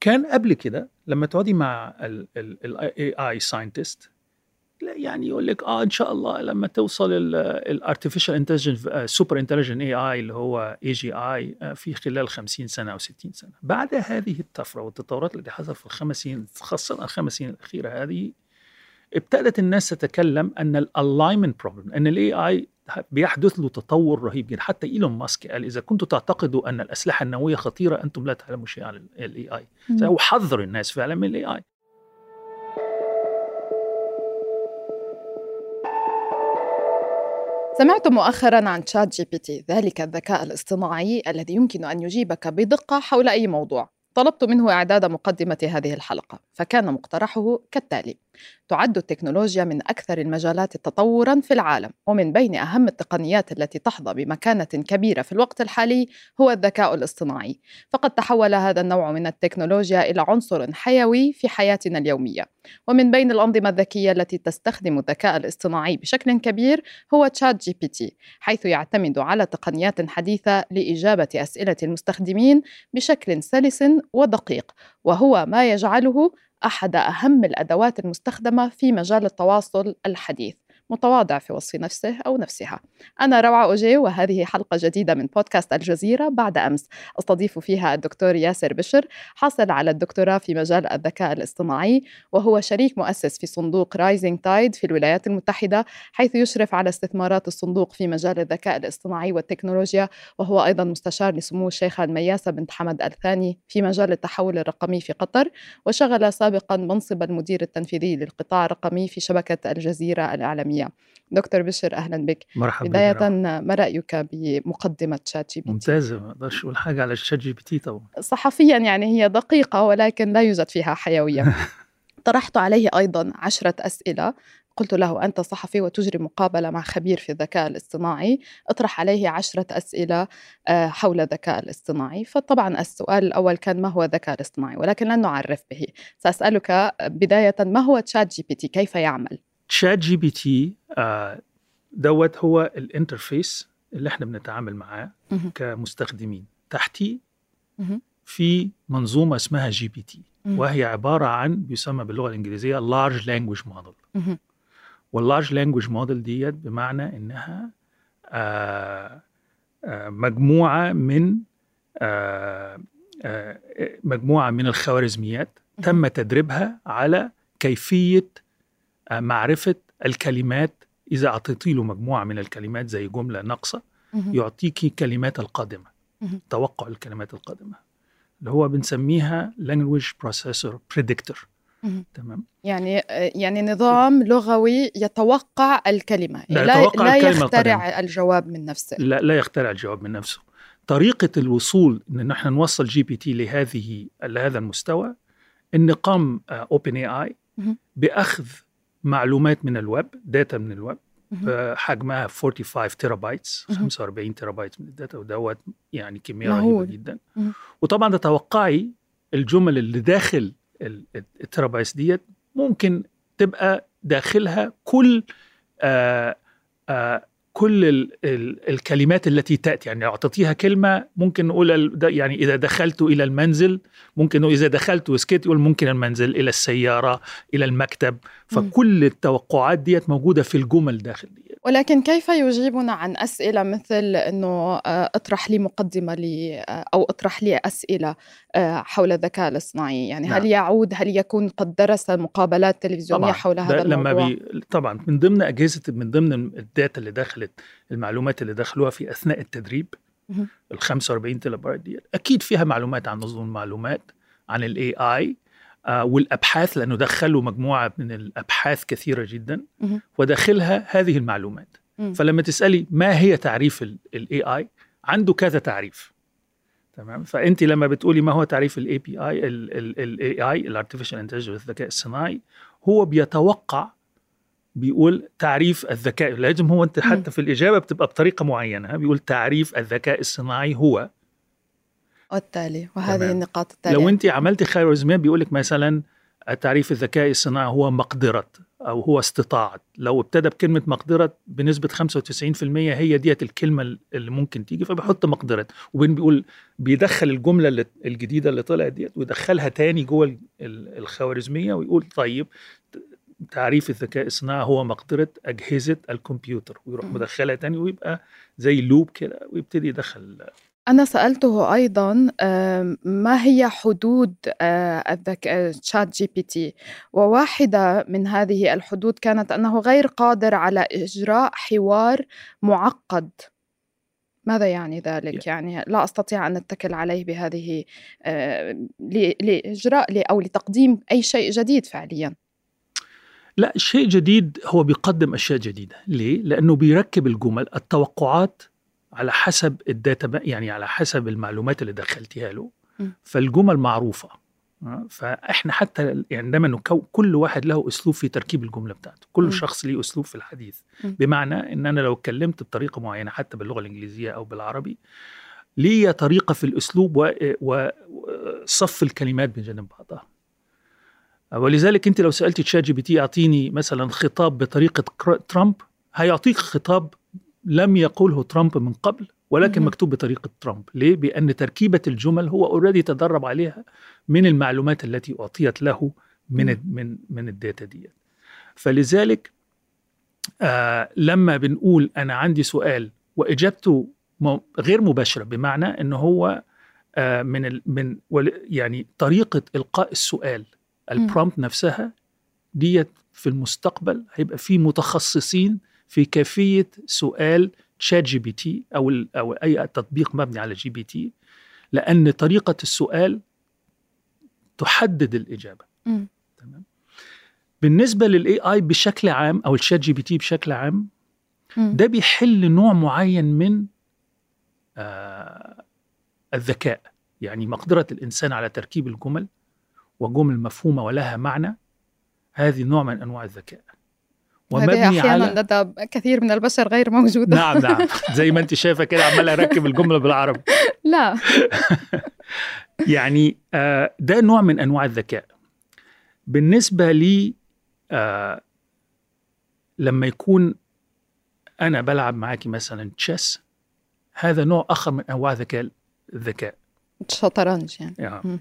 كان قبل كده لما تقعدي مع ال AI scientist يعني يقول لك آه إن شاء الله لما توصل ال artificial intelligence super intelligence AI اللي هو AGI في خلال 50 سنة أو 60 سنة. بعد هذه الطفرة والتطورات اللي حصلت في الخمس سنين خاصة الخمس سنين الأخيرة هذه ابتدت الناس تتكلم أن ال alignment problem أن ال AI بيحدث له تطور رهيب جدا. حتى إيلون ماسك قال إذا كنتم تعتقدوا أن الأسلحة النووية خطيرة أنتم لا تعلموا شيء عن ال AI هو حذر الناس فعلا من ال AI سمعت مؤخرا عن ChatGPT ذلك الذكاء الاصطناعي الذي يمكن أن يجيبك بدقة حول أي موضوع. طلبت منه إعداد مقدمة هذه الحلقة. فكان مقترحه كالتالي. تعد التكنولوجيا من أكثر المجالات تطورا في العالم ومن بين أهم التقنيات التي تحظى بمكانة كبيرة في الوقت الحالي هو الذكاء الاصطناعي. فقد تحول هذا النوع من التكنولوجيا إلى عنصر حيوي في حياتنا اليومية. ومن بين الأنظمة الذكية التي تستخدم الذكاء الاصطناعي بشكل كبير هو ChatGPT حيث يعتمد على تقنيات حديثة لإجابة أسئلة المستخدمين بشكل سلس ودقيق وهو ما يجعله أحد أهم الأدوات المستخدمة في مجال التواصل الحديث. متواضع في وصف نفسه أو نفسها. أنا روعة أوجي وهذه حلقة جديدة من بودكاست الجزيرة بعد أمس. أستضيف فيها الدكتور ياسر بشر حاصل على الدكتوراه في مجال الذكاء الاصطناعي وهو شريك مؤسس في صندوق Rising Tide في الولايات المتحدة حيث يشرف على استثمارات الصندوق في مجال الذكاء الاصطناعي والتكنولوجيا وهو أيضا مستشار لسمو الشيخة المياسة بنت حمد الثاني في مجال التحول الرقمي في قطر وشغل سابقا منصب المدير التنفيذي للقطاع الرقمي في شبكة الجزيرة الإعلامية العالمية دكتور بشر أهلا بك. مرحبا بداية ما رأيك بمقدمة ChatGPT؟ ممتازة. ما أقدرش أقول حاجة على ChatGPT طبعا. صحفيا يعني هي دقيقة ولكن لا يوجد فيها حيوية. طرحت عليه أيضا عشرة أسئلة. قلت له أنت صحفي وتجري مقابلة مع خبير في الذكاء الاصطناعي. اطرح عليه عشرة أسئلة حول الذكاء الاصطناعي. فطبعا السؤال الأول كان ما هو الذكاء الاصطناعي؟ ولكن لن نعرف به. سأسألك بداية ما هو ChatGPT؟ كيف يعمل؟ ChatGPT دوت هو ال interface اللي إحنا بنتعامل معاه كمستخدمين. تحتي في منظومة اسمها GPT وهي عبارة عن بيسمى باللغة الإنجليزية large language model وال large language model ديت بمعنى إنها آآ آآ مجموعة من آآ مجموعة من الخوارزميات تم تدريبها على كيفية معرفة الكلمات إذا أعطيتي له مجموعة من الكلمات زي جملة ناقصة يعطيكي كلمات القادمة توقع الكلمات القادمة اللي هو بنسميها language processor predictor. تمام؟ يعني يعني نظام لغوي يتوقع الكلمة لا, لا, يتوقع لا الكلمة يخترع. الجواب من نفسه. لا لا يخترع الجواب من نفسه. طريقة الوصول إن نحن نوصل GPT لهذه لهذا المستوى إن قام OpenAI بأخذ معلومات من ال web data من الويب. حجمها 45 terabytes 45 terabytes من ال data ودوت يعني كمية رهيبة جدا. وطبعا تتوقعي الجمل اللي داخل ال terabytes ديت ممكن تبقى داخلها كل آآ آآ كل ال ال الكلمات التي تأتي يعني لو أعطيتيها كلمة ممكن نقول يعني إذا دخلت إلى المنزل ممكن إذا دخلت وسكت يقول ممكن المنزل إلى السيارة إلى المكتب. فكل التوقعات ديت موجودة في الجمل داخل دي. ولكن كيف يجيبنا عن أسئلة مثل إنه اطرح لي مقدمة لي أو اطرح لي أسئلة حول الذكاء الاصطناعي يعني نعم. هل يعود هل يكون قد درس مقابلات تلفزيونيه طبعًا. حول هذا الموضوع لما بي... طبعا من ضمن أجهزة من ضمن ال data اللي دخلت المعلومات اللي دخلوها في أثناء التدريب ال 45 تيرا بايت دي أكيد فيها معلومات عن نظم المعلومات عن ال AI آه والأبحاث لأنه دخلوا مجموعة من الأبحاث كثيرة جدا وداخلها هذه المعلومات. فلما تسألي ما هي تعريف ال AI عنده كذا تعريف. تمام؟ فأنت لما بتقولي ما هو تعريف ال A B I ال AI ال artificial intelligence الذكاء الصناعي هو بيتوقع بيقول تعريف الذكاء. لازم هو أنت حتى في الإجابة بتبقى بطريقة معينة. بيقول تعريف الذكاء الصناعي هو. والتالي وهذه تمام. النقاط التالية. لو أنت عملتي خوارزميات بيقول لك مثلا تعريف الذكاء الصناعي هو مقدرة أو هو استطاعت لو ابتدى بكلمة مقدرة بنسبة 95% هي ديت الكلمة اللي ممكن تيجي فبيحط مقدرة. وبين بيقول بيدخل الجملة اللي الجديدة اللي طلعت ديت ويدخلها تاني جوه الخوارزمية ويقول طيب تعريف الذكاء الصناعي هو مقدرة أجهزة الكمبيوتر. ويروح مدخلها تاني ويبقى زي loop كده ويبتدي يدخل أنا سألته أيضا ما هي حدود الذكاء تشات جي بي تي؟ وواحدة من هذه الحدود كانت أنه غير قادر على إجراء حوار معقد. ماذا يعني ذلك؟ يعني لا أستطيع أن أتكل عليه بهذه لإجراء أو لتقديم أي شيء جديد فعليا. لا شيء جديد هو بيقدم أشياء جديدة. ليه؟ لأنه بيركب الجمل. التوقعات على حسب ال data يعني على حسب المعلومات اللي دخلتيها له فالجمل معروفة آه، فإحنا حتى يعني عندما كل واحد له أسلوب في تركيب الجملة بتاعته كل م. شخص له أسلوب في الحديث م. بمعنى إن أنا لو اتكلمت بطريقة معينة حتى باللغة الإنجليزية أو بالعربي لي طريقة في الأسلوب وصف الكلمات بجانب بعضها ولذلك أنت لو سالت تشات جي بي تي أعطيني مثلا خطاب بطريقة ترامب هيعطيك خطاب لم يقوله ترامب من قبل ولكن مكتوب بطريقة ترامب. ليه؟ بأن تركيبة الجمل هو already تدرب عليها من المعلومات التي أعطيت له من من من ال data دي فلذلك آه لما بنقول أنا عندي سؤال وإجابته غير مباشرة بمعنى إن هو آه من ال من يعني طريقة إلقاء السؤال ال prompt نفسها ديت في المستقبل هيبقى في متخصصين في كيفية سؤال تشات جي بي تي أو أو أي تطبيق مبني على جي بي تي لأن طريقة السؤال تحدد الإجابة م. تمام بالنسبة لل AI بشكل عام أو الشات جي بي تي بشكل عام م. ده بيحل نوع معين من آه الذكاء يعني مقدرة الإنسان على تركيب الجمل وجمل مفهومة ولها معنى هذه نوع من أنواع الذكاء ومبني أحيانا على لدى كثير من البشر غير موجودة. نعم نعم. زي ما أنت شايفة كده عمال أركب الجملة بالعربي. لا. يعني آه، ده نوع من أنواع الذكاء. بالنسبة لي آه، لما يكون أنا بلعب معاكي مثلا chess هذا نوع آخر من أنواع ذكاء الذكاء. الشطرنج يعني, يعني.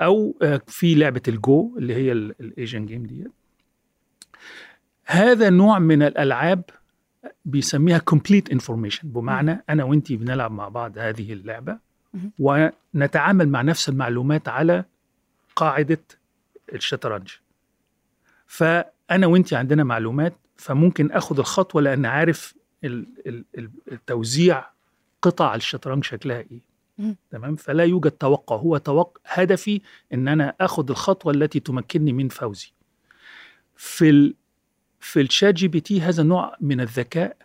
أو آه، في لعبة الجو اللي هي ال Asian game ديت. هذا نوع من الألعاب بيسميها complete information بمعنى أنا وانت بنلعب مع بعض هذه اللعبة ونتعامل مع نفس المعلومات على قاعدة الشطرنج. فأنا وانت عندنا معلومات فممكن أخذ الخطوة لأن عارف التوزيع قطع الشطرنج شكلها إيه. تمام؟ فلا يوجد توقع هو توقع هدفي إن أنا أخذ الخطوة التي تمكنني من فوزي. في في الشات جي بي تي هذا نوع من الذكاء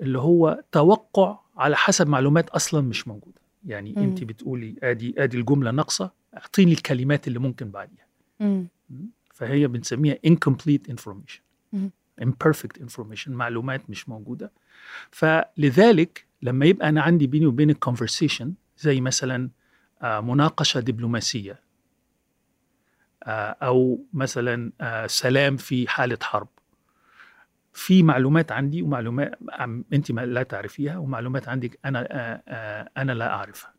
اللي هو توقع على حسب معلومات أصلا مش موجودة يعني مم. انت بتقولي آدي آدي الجملة ناقصة أعطيني الكلمات اللي ممكن بعديها مم. فهي بنسميها incomplete information مم. imperfect information معلومات مش موجودة فلذلك لما يبقى أنا عندي بيني وبينك conversation زي مثلا آه، مناقشة دبلوماسية آه، أو مثلا آه، سلام في حالة حرب في معلومات عندي ومعلومات انت لا تعرفيها ومعلومات عندك أنا آه، آه، أنا لا أعرفها.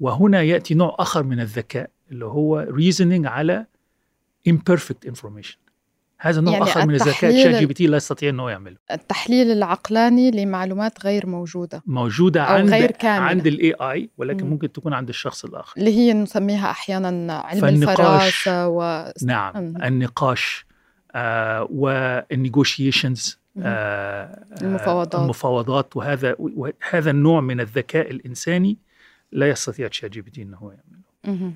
وهنا يأتي نوع آخر من الذكاء اللي هو reasoning على imperfect information. هذا نوع يعني آخر من الذكاء شات جي بي تي لا يستطيع إنه يعمله. التحليل العقلاني لمعلومات غير موجودة. موجودة أو عند غير كاملة. عند ال AI ولكن مم. ممكن تكون عند الشخص الآخر. اللي هي نسميها أحيانا علم الفراسه و... نعم. مم. النقاش. آه وال negotiations آه المفاوضات. المفاوضات وهذا وهذا النوع من الذكاء الإنساني لا يستطيع تشات جي بي تي إنه يعمله.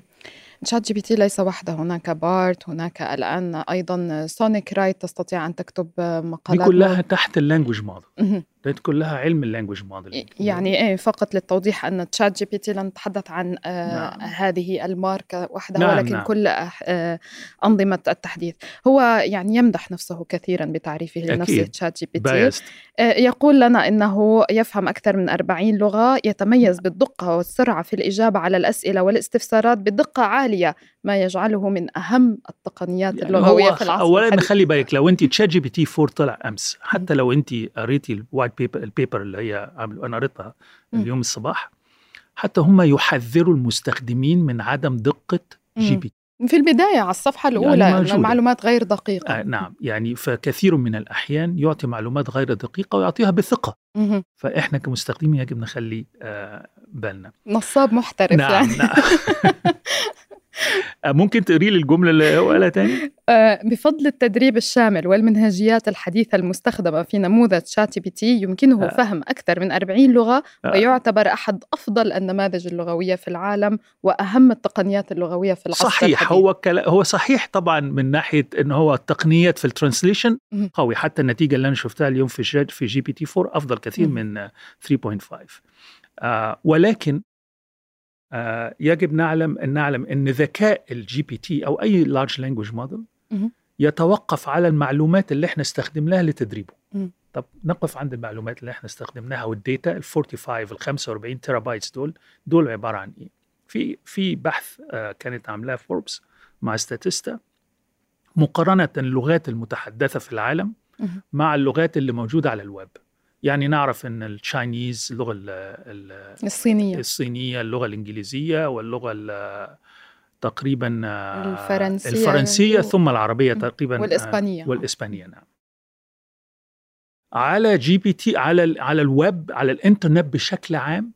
تشات جي بي تي ليس وحده هناك بارد هناك الآن أيضا سونيك رايت تستطيع أن تكتب مقالات. دي كلها تحت اللانجوج موديل. ده كلها علم ال language modeling يعني إيه فقط للتوضيح أن تشات جي بي تي لن نتحدث عن آه نعم. هذه الماركه وحدها نعم ولكن نعم. كل آه أنظمة التحديث. هو يعني يمدح نفسه كثيرا بتعريفه لنفسه تشات جي بي تي. آه يقول لنا إنه يفهم أكثر من 40 لغة يتميز بالدقة والسرعة في الإجابة على الأسئلة والاستفسارات بدقة عالية ما يجعله من أهم التقنيات يعني اللغوية في العصر اولا خلي بالك لو أنت تشات جي بي تي 4 طلع أمس حتى لو أنت قريتي ال white paper ال paper اللي هي عملوا أنا قريتها اليوم الصباح حتى هم يحذروا المستخدمين من عدم دقة جي بي تي. في البداية على الصفحة يعني الأولى يعني المعلومات غير دقيقة. آه نعم. يعني فكثير من الأحيان يعطي معلومات غير دقيقة ويعطيها بثقة. فإحنا كمستخدمين يجب نخلي آه بالنا. نصاب محترف نعم يعني. نعم. ممكن تقري لي الجملة اللي هو قالها تاني آه، بفضل التدريب الشامل والمنهجيات الحديثة المستخدمة في نموذج شات بي تي يمكنه آه. فهم أكثر من 40 لغة آه. ويعتبر أحد أفضل النماذج اللغوية في العالم وأهم التقنيات اللغوية في العصر صحيح الحديث. هو كلا هو صحيح طبعا من ناحية أنه هو التقنيات في ال translation قوي حتى النتيجة اللي أنا شفتها اليوم في جي, في جي بي تي 4 أفضل كثير من 3.5 آه ولكن آه، يجب نعلم أن نعلم أن ذكاء الجي بي تي أو أي large language model يتوقف على المعلومات اللي إحنا استخدمناها لتدريبه. طب نقف عند المعلومات اللي إحنا استخدمناها وال data ال 45 ال 45 تيرا bytes دول دول عبارة عن إيه؟ في في بحث آه كانت عاملاه فوربس مع ستاتستا مقارنة اللغات المتحدثة في العالم مع اللغات اللي موجودة على الويب. يعني نعرف إن ال Chinese اللغة الصينية. الصينية اللغة الإنجليزية واللغة تقريبا الفرنسية الفرنسية ثم العربية تقريبا والإسبانية. والإسبانية نعم. على جي بي تي على على الويب على الإنترنت بشكل عام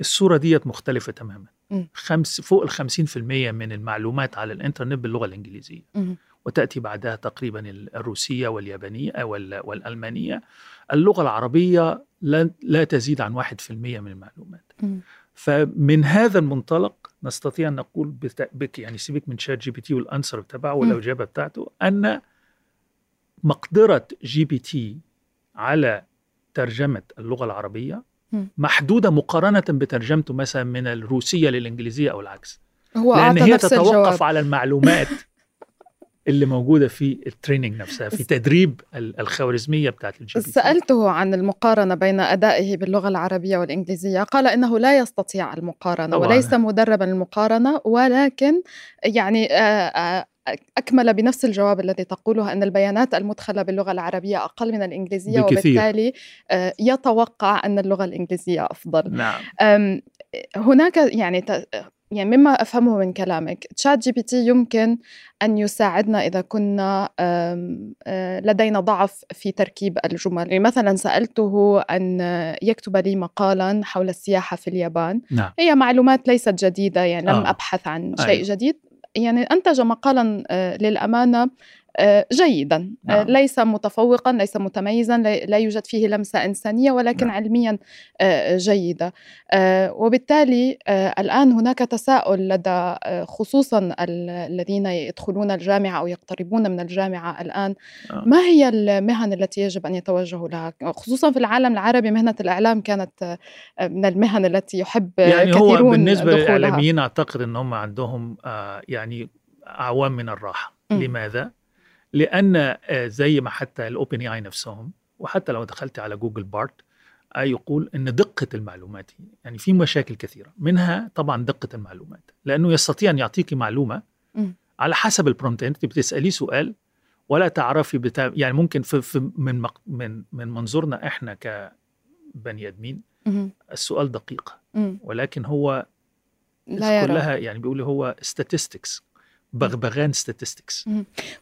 الصورة ديت مختلفة تماما. خمس فوق ال 50% من المعلومات على الإنترنت باللغة الإنجليزية. وتأتي بعدها تقريبا الروسية واليابانية والألمانية. اللغة العربية لا تزيد عن واحد في المية من المعلومات. فمن هذا المنطلق نستطيع أن نقول بك يعني سيبك من شات جي بي تي وال answer تبعه والإجابة بتاعته أن مقدرة جي بي تي على ترجمة اللغة العربية محدودة مقارنة بترجمته مثلا من الروسية للإنجليزية أو العكس. هو لأن هي تتوقف الجواب. على المعلومات. اللي موجودة في ال training نفسها في تدريب الخوارزمية بتاعت الجي بي سألته عن المقارنة بين أدائه باللغة العربية والإنجليزية قال إنه لا يستطيع المقارنة طبعا. وليس مدربا للمقارنة ولكن يعني أكمل بنفس الجواب الذي تقوله أن البيانات المدخلة باللغة العربية أقل من الإنجليزية بكثير. وبالتالي يتوقع أن اللغة الإنجليزية أفضل نعم. هناك يعني يعني مما أفهمه من كلامك تشات جي بي تي يمكن أن يساعدنا إذا كنا لدينا ضعف في تركيب الجمل يعني مثلا سألته أن يكتب لي مقالا حول السياحة في اليابان نعم. هي معلومات ليست جديدة يعني لم آه. أبحث عن شيء أيوه. جديد يعني أنتج مقالا آه، جيدا. آه، نعم. ليس متفوقا ليس متميزا لا يوجد فيه لمسة إنسانية ولكن نعم. علميا آه، جيدة. وبالتالي الآن هناك تساؤل لدى خصوصا الذين يدخلون الجامعة أو يقتربون من الجامعة الآن. ما هي المهن التي يجب أن يتوجهوا لها؟ خصوصا في العالم العربي مهنة الإعلام كانت من المهن التي يحب يعني كثيرون هو بالنسبة للإعلاميين أعتقد إن هم عندهم يعني أعوام من الراحة. م. لماذا؟ لأن آه، زي ما حتى الاوبن اي آي نفسهم وحتى لو دخلت على جوجل بارد يقول إن دقة المعلومات يعني في مشاكل كثيرة. منها طبعا دقة المعلومات لأنه يستطيع أن يعطيك معلومة على حسب ال prompt أنت بتسأليه سؤال ولا تعرفي بتا... يعني ممكن في, في من مق... من من منظورنا إحنا كبني آدمين السؤال دقيق ولكن هو لا. كلها يعني بيقول هو statistics. بغبغان statistics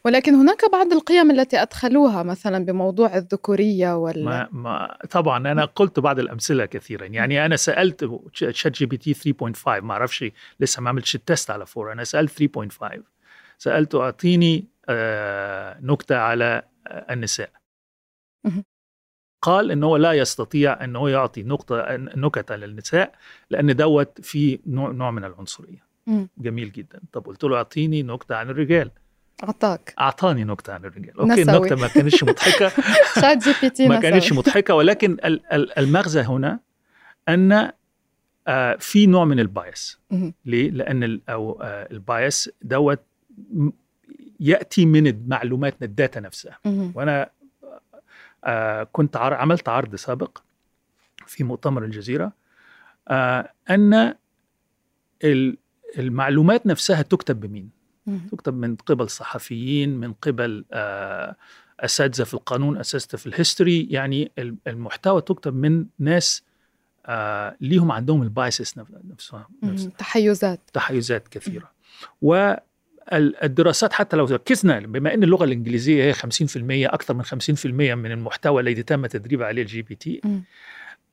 ولكن هناك بعض القيم التي أدخلوها مثلا بموضوع الذكورية وال ما, ما طبعا أنا قلت بعض الأمثلة كثيرا. يعني أنا سألت شات جي بي تي 3.5 ما أعرفش لسه ما عملتش ال test على 4 أنا سألت 3.5 سألته أعطيني آه نكتة على آه النساء. قال انه لا يستطيع انه يعطي نقطه نكتة للنساء لأن دوت في نوع من العنصرية. جميل جدا. طب قلت له أعطيني نكتة عن الرجال. أعطاك. أعطاني نكتة عن الرجال. okay نسوي. النكته ما كانتش مضحكة. شات جي بي تي ما كانتش مضحكة ولكن المغزى هنا أن آه، في نوع من ال bias. ليه؟ لأن أو آه، ال bias دوت يأتي من المعلومات من ال data نفسها. وأنا آه، كنت عملت عرض سابق في مؤتمر الجزيرة أن المعلومات نفسها تكتب بمين؟ تكتب من قبل صحفيين من قبل أساتذة في القانون أساتذة في ال history يعني المحتوى تكتب من ناس آه ليهم عندهم ال biases نفسها, نفسها تحيزات. تحيزات كثيرة. والدراسات حتى لو ركزنا بما إن اللغة الإنجليزية هي 50% أكثر من 50% من المحتوى الذي تم تدريب عليه الجي بي تي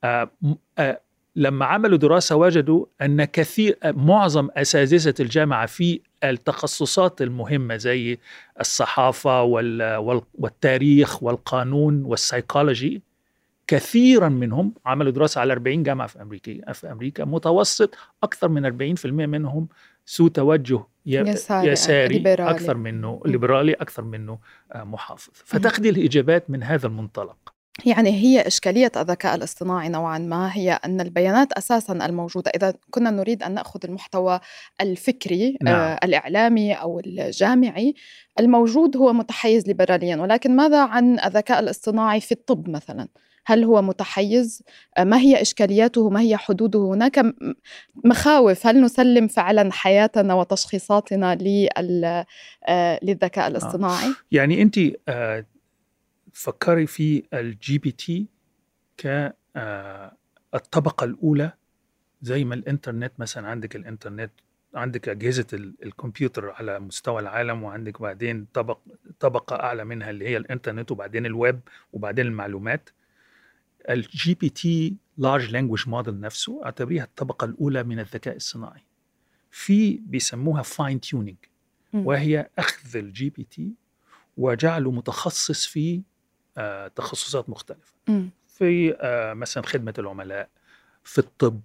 آه آه لما عملوا دراسة وجدوا أن كثير معظم أساتذة الجامعة في التخصصات المهمة زي الصحافة والتاريخ والقانون والسيكولوجي كثيرا منهم عملوا دراسة على 40 جامعة في أمريكا في أمريكا متوسط أكثر من 40% منهم سوء توجه يساري, يساري ليبرالي. أكثر منه ليبرالي أكثر منه محافظ. فتاخذي الإجابات من هذا المنطلق. يعني هي إشكالية الذكاء الاصطناعي نوعا ما هي أن البيانات أساسا الموجودة. إذا كنا نريد أن نأخذ المحتوى الفكري نعم. آه الإعلامي أو الجامعي الموجود هو متحيز ليبراليا. ولكن ماذا عن الذكاء الاصطناعي في الطب مثلا؟ هل هو متحيز؟ آه، ما هي إشكالياته؟ ما هي حدوده؟ هناك مخاوف. هل نسلم فعلا حياتنا وتشخيصاتنا آه، للذكاء آه. الاصطناعي؟ يعني أنت فكري في الجي بي تي كالطبقة الأولى زي ما الإنترنت مثلا. عندك الإنترنت عندك أجهزة الكمبيوتر على مستوى العالم وعندك بعدين طبق طبقة أعلى منها اللي هي الإنترنت وبعدين الويب وبعدين المعلومات. الجي بي تي large language model نفسه أعتبريها الطبقة الأولى من الذكاء الصناعي. في بيسموها fine tuning وهي أخذ الجي بي تي وجعله متخصص في آه تخصصات مختلفة م. في آه مثلا خدمة العملاء في الطب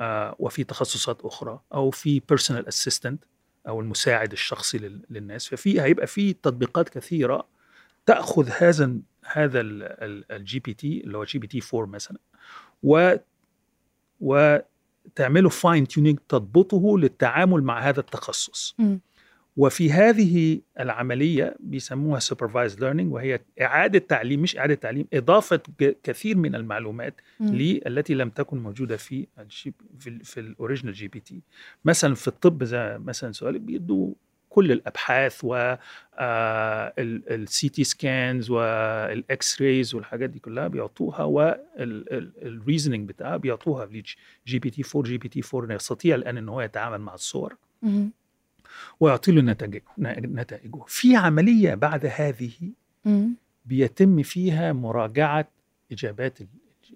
آه وفي تخصصات أخرى أو في personal assistant أو المساعد الشخصي للناس ففي هيبقى في تطبيقات كثيرة تأخذ هذا هذا الجي بي تي اللي هو جي بي تي 4 مثلا و وتعمله fine tuning تضبطه للتعامل مع هذا التخصص م. وفي هذه العملية بيسموها supervised learning وهي إعادة تعليم مش إعادة تعليم إضافة كثير من المعلومات لي التي لم تكن موجودة في الجي في, في ال original جي بي تي. مثلا في الطب زي مثلا سؤال بيدوا كل الأبحاث و ال CT scans وال X-rays والحاجات دي كلها بيعطوها وال reasoning بتاعها بيعطوها جي بي تي 4 جي بي تي 4 يستطيع الآن إن هو يتعامل مع الصور. ويعطي له نتائجه نتائجه. في عملية بعد هذه بيتم فيها مراجعة إجابات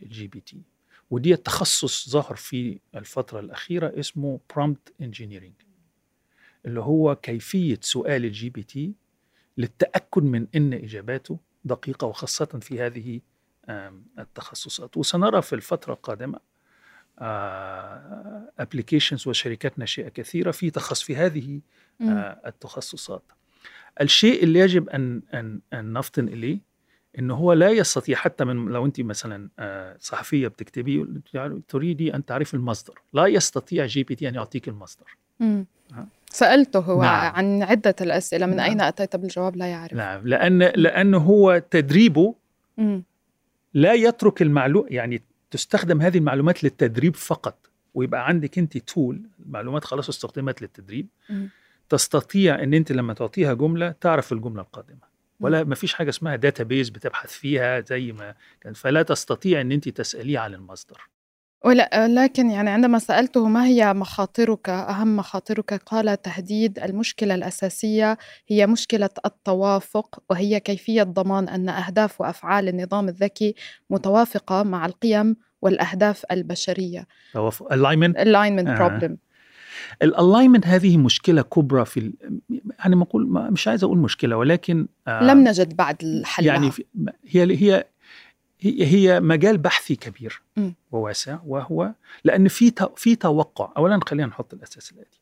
الجي بي تي. ودي التخصص ظهر في الفترة الأخيرة اسمه prompt engineering اللي هو كيفية سؤال ال GPT للتأكد من إن إجاباته دقيقة وخاصة في هذه التخصصات. وسنرى في الفترة القادمة applications وشركات ناشئه كثيرة في تخصص في هذه التخصصات. الشيء اللي يجب أن أن أن نفطن إليه ان هو لا يستطيع حتى من لو أنت مثلا صحفية بتكتبي تريدي أن تعرفي المصدر. لا يستطيع GPT أن يعطيك المصدر. سألته نعم. عن عدة الأسئلة من نعم. أين أتيت؟ بالجواب لا يعرف. نعم. لأن لأنه هو تدريبه لا يترك المعلومة يعني تستخدم هذه المعلومات للتدريب فقط ويبقى عندك أنت تول المعلومات خلاص استخدمت للتدريب تستطيع إن أنت لما تعطيها جملة تعرف الجملة القادمة. ولا ما فيش حاجة اسمها database بتبحث فيها زي ما كان فلا تستطيع إن أنت تسأليه عن المصدر. لكن يعني عندما سألته ما هي مخاطرك أهم مخاطرك؟ قال تهديد المشكلة الأساسية هي مشكلة التوافق وهي كيفية ضمان أن أهداف وأفعال النظام الذكي متوافقة مع القيم والأهداف البشرية. توافق. Alignment alignment آه. problem. الالاينمنت هذه مشكلة كبرى في ال... يعني ما أقول مش عايز أقول مشكلة ولكن آه لم نجد بعد الحل. يعني في هي هي هي مجال بحثي كبير م. وواسع وهو لأن في في توقع. اولا خلينا نحط الأساس الآتي.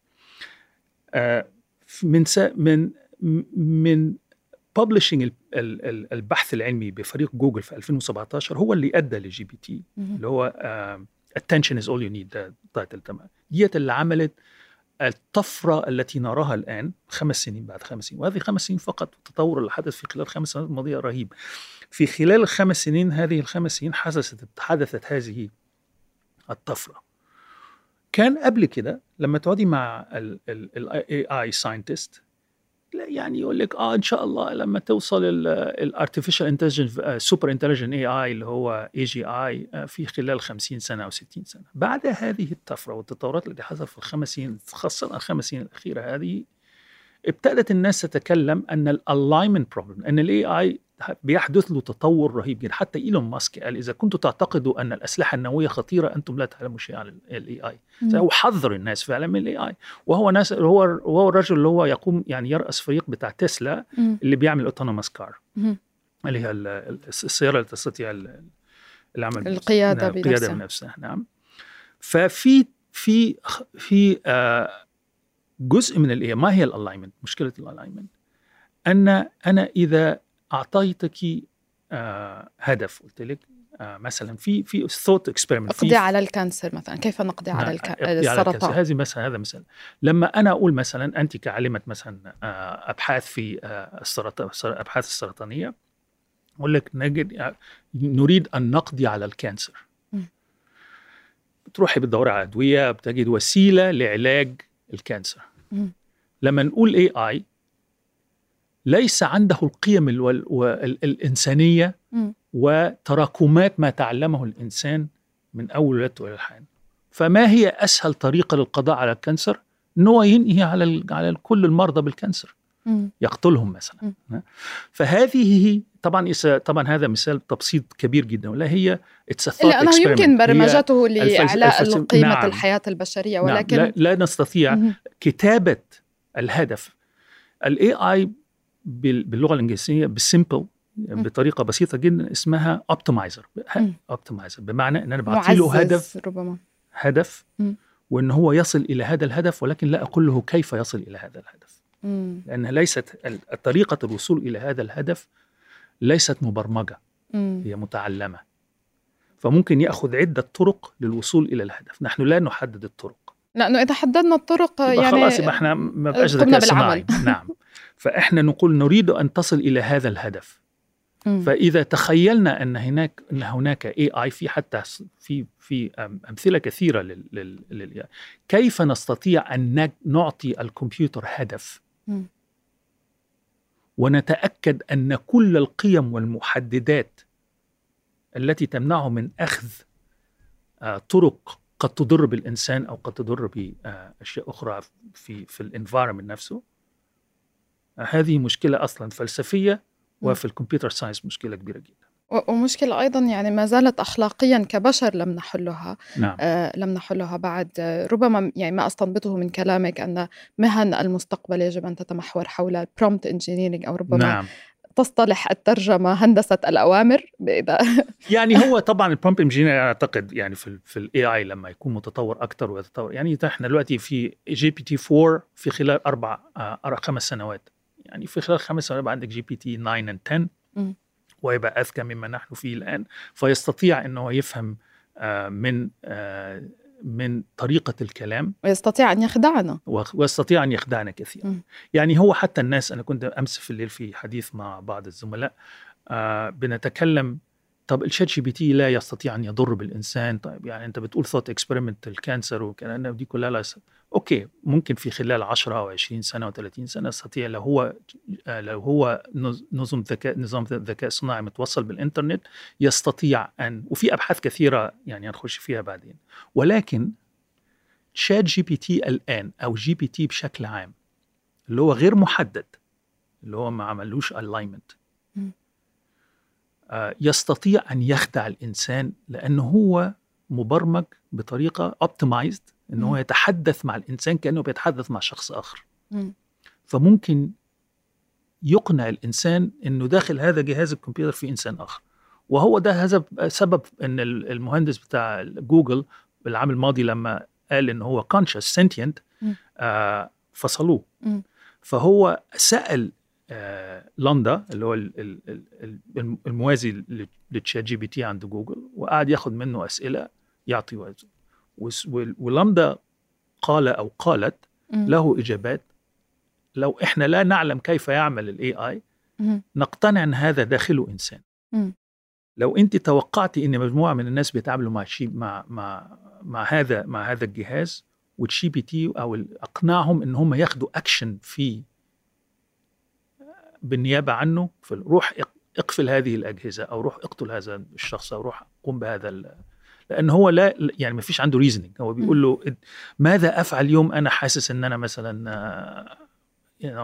آه من من من publishing البحث العلمي بفريق جوجل في 2017 هو اللي أدى ل GPT اللي هو attention is all you need ده ال title تمام ديت اللي عملت الطفرة التي نراها الآن خمس سنين بعد خمس سنين وهذه خمس سنين فقط التطور اللي حدث في خلال خمس سنوات الماضية رهيب. في خلال الخمس سنين هذه الخمس سنين حدثت حدثت هذه الطفرة. كان قبل كده لما تقعدي مع ال AI scientist يعني يقول لك آه إن شاء الله لما توصل ال artificial intelligence super intelligent AI اللي هو AGI في خلال 50 سنة أو 60 سنة. بعد هذه الطفرة والتطورات اللي حصلت في الخمس سنين خاصة الخمس سنين الأخيرة هذه ابتدت الناس تتكلم أن ال alignment problem أن ال AI بيحدث له تطور رهيب جدا. حتى إيلون ماسك قال إذا كنتم تعتقدوا أن الأسلحة النووية خطيرة أنتم لا تعلموا شيء عن ال AI هو حذر الناس فعلا من ال AI وهو ناس هو هو الرجل اللي هو يقوم يعني يرأس فريق بتاع تسلا مم. اللي بيعمل autonomous car اللي هي السيارة اللي تستطيع العمل القيادة نعم القيادة بنفسها نعم. ففي في في آه جزء من ال AI ما هي ال alignment مشكلة ال alignment أن أنا إذا أعطيتك آه هدف. قلت لك آه مثلا في في thought experiment اقضي على ال cancer مثلا. كيف نقضي على الك... السرطان؟ هذه مثلا هذا مثلا. لما أنا أقول مثلا أنت كعالمه مثلا آه أبحاث في آه السرطان أبحاث السرطانية أقول لك نجد نريد أن نقضي على ال cancer. بتروحي بتدوري على أدوية بتجد وسيلة لعلاج ال cancer. م. لما نقول AI ليس عنده القيم الإنسانية وتراكمات ما تعلمه الإنسان من أول ولادته إلى الحين. فما هي أسهل طريقة للقضاء على ال cancer؟ أنه ينهي على على كل المرضى بال cancer. يقتلهم مثلا. فهذه طبعا طبعا هذا مثال تبسيط كبير جدا. ولا هي it's لأنه يمكن برمجته لإعلاء قيمه نعم. الحياة البشرية ولكن نعم. لا, لا نستطيع كتابة الهدف. ال AI باللغة الإنجليزية ب simple بطريقة بسيطة جدا اسمها optimizer optimizer بمعنى إن أنا بعطي له هدف ربما. هدف م. وإن هو يصل إلى هذا الهدف ولكن لا أقول له كيف يصل إلى هذا الهدف. م. لأن ليست طريقة الوصول إلى هذا الهدف ليست مبرمجة. م. هي متعلمة. فممكن يأخذ عدة طرق للوصول إلى الهدف. نحن لا نحدد الطرق. لأنه إذا حددنا الطرق يعني خلاص يبقى إحنا ما بقاش ذكاء صناعي. نعم. فإحنا نقول نريد أن تصل إلى هذا الهدف م. فإذا تخيلنا أن هناك أن هناك اي اي في حتى في في أمثلة كثيرة لل, لل كيف نستطيع أن نعطي الكمبيوتر هدف م. ونتأكد أن كل القيم والمحددات التي تمنعه من أخذ آه، طرق قد تضر بالإنسان أو قد تضر بأشياء أخرى في في ال environment نفسه هذه مشكلة أصلا فلسفية وفي ال computer science مشكلة كبيرة جدا. ومشكلة أيضا يعني ما زالت أخلاقيا كبشر لم نحلها نعم. آه لم نحلها بعد. ربما يعني ما أستنبطه من كلامك أن مهن المستقبل يجب أن تتمحور حول prompt engineering أو ربما نعم. تصطلح الترجمة هندسة الأوامر إذا يعني هو طبعا ال prompt engineer أعتقد يعني في في ال AI لما يكون متطور أكثر ويتطور. يعني إحنا دلوقتي في GPT 4 في خلال أربع آه خمس سنوات. يعني في خلال خمس سنوات يبقى عندك GPT 9 و 10 ويبقى أذكى مما نحن فيه الآن. فيستطيع انه يفهم آه من آه من طريقة الكلام. ويستطيع أن يخدعنا. ويستطيع أن يخدعنا كثيرا. م. يعني هو حتى الناس أنا كنت أمس في الليل في حديث مع بعض الزملاء آه بنتكلم طب ال ChatGPT لا يستطيع أن يضر بالإنسان. طيب يعني أنت بتقول thought experiment ال cancer وكان دي كلها لا okay ممكن في خلال 10 أو 20 سنة أو 30 سنة يستطيع لو هو لو هو نظم ذكاء نظام ذكاء صناعي متوصل بالإنترنت يستطيع أن وفي أبحاث كثيرة يعني هنخش فيها بعدين. ولكن ChatGPT الآن أو GPT بشكل عام اللي هو غير محدد اللي هو ما عملوش alignment يستطيع أن يخدع الإنسان لأنه هو مبرمج بطريقة optimized انه هو يتحدث مع الإنسان كأنه بيتحدث مع شخص آخر. فممكن يقنع الإنسان إنه داخل هذا جهاز الكمبيوتر في إنسان آخر. وهو ده هذا سبب إن المهندس بتاع جوجل بالعام الماضي لما قال إن هو conscious sentient آه فصلوه. فهو سأل آه لامدا اللي هو الموازي ل ChatGPT عند جوجل وقعد ياخد منه أسئلة يعطي ولامدا قال أو قالت له إجابات. لو إحنا لا نعلم كيف يعمل ال AI نقتنع إن هذا داخله إنسان. لو أنت توقعتي إن مجموعة من الناس بيتعاملوا مع شيء مع مع مع هذا مع هذا الجهاز و ChatGPT أو اقنعهم إن هم ياخدوا اكشن في بالنيابة عنه روح اقفل هذه الأجهزة أو روح اقتل هذا الشخص أو روح قم بهذا لأن هو لا يعني ما فيش عنده reasoning هو بيقول له ماذا أفعل اليوم أنا حاسس إن أنا مثلا يعني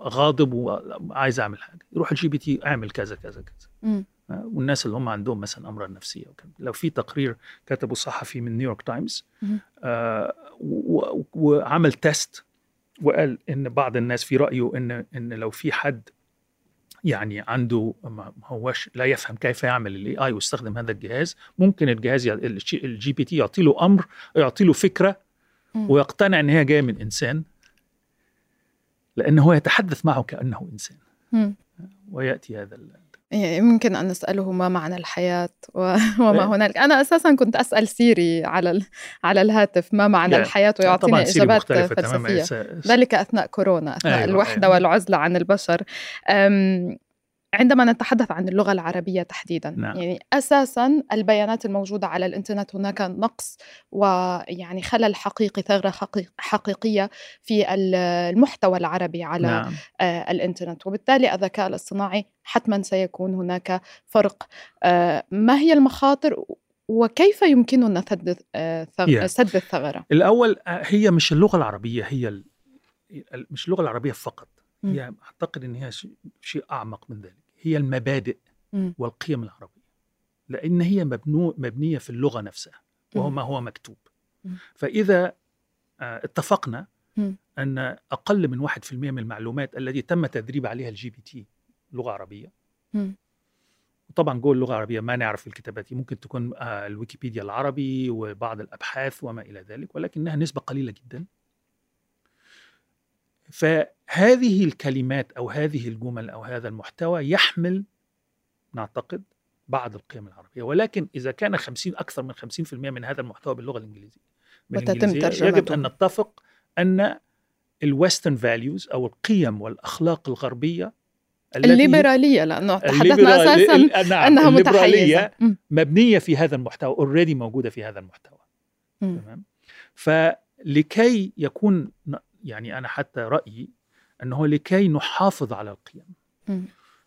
غاضب وعايز أعمل حاجة. يروح ال GPT أعمل كذا كذا كذا. والناس اللي هم عندهم مثلا أمراض نفسية وكذا. لو في تقرير كتبه صحفي من نيويورك تايمز آه وعمل test وقال إن بعض الناس في رأيه إن إن لو في حد يعني عنده ما هوش لا يفهم كيف يعمل ال AI ويستخدم هذا الجهاز ممكن الجهاز ال GPT يعطي له أمر يعطي له فكرة ويقتنع إن هي جاية من إنسان لأنه هو يتحدث معه كأنه إنسان. ويأتي هذا يمكن أن نسأله ما معنى الحياة وما إيه. هنالك أنا أساسا كنت أسأل سيري على على الهاتف ما معنى الحياة ويعطيني إجابات فلسفية ذلك أثناء كورونا أثناء أيوة الوحدة أيوة. والعزلة عن البشر عندما نتحدث عن اللغة العربية تحديدا. نعم. يعني أساسا البيانات الموجودة على الإنترنت هناك نقص ويعني خلل حقيقي ثغرة حقيقية في المحتوى العربي على نعم. آه الإنترنت. وبالتالي الذكاء الاصطناعي حتما سيكون هناك فرق. آه ما هي المخاطر؟ وكيف يمكننا سد آه سد الثغرة؟ الأول هي مش اللغة العربية هي مش اللغة العربية فقط. هي أعتقد أن هي شيء أعمق من ذلك. هي المبادئ والقيم العربية. لأن هي مبنو مبنية في اللغة نفسها وهو ما هو مكتوب. فإذا آه، اتفقنا أن أقل من 1% من المعلومات التي تم تدريب عليها ال GPT لغة عربية. طبعا جوه اللغة العربية ما نعرف الكتابات ممكن تكون آه، الويكيبيديا العربي وبعض الأبحاث وما إلى ذلك ولكنها نسبة قليلة جدا. فهذه الكلمات أو هذه الجمل أو هذا المحتوى يحمل نعتقد بعض القيم العربية ولكن إذا كان 50 أكثر من 50% من هذا المحتوى باللغة الإنجليزية. وتتم ترجمته يجب أن نتفق أن ال Western values أو القيم والأخلاق الغربية الليبرالية لأنه تحدثنا أساسا نعم أنها متحيزة. مبنية في هذا المحتوى already موجودة في هذا المحتوى. تمام؟ فلكي يكون يعني أنا حتى رأيي أنه لكي نحافظ على القيم.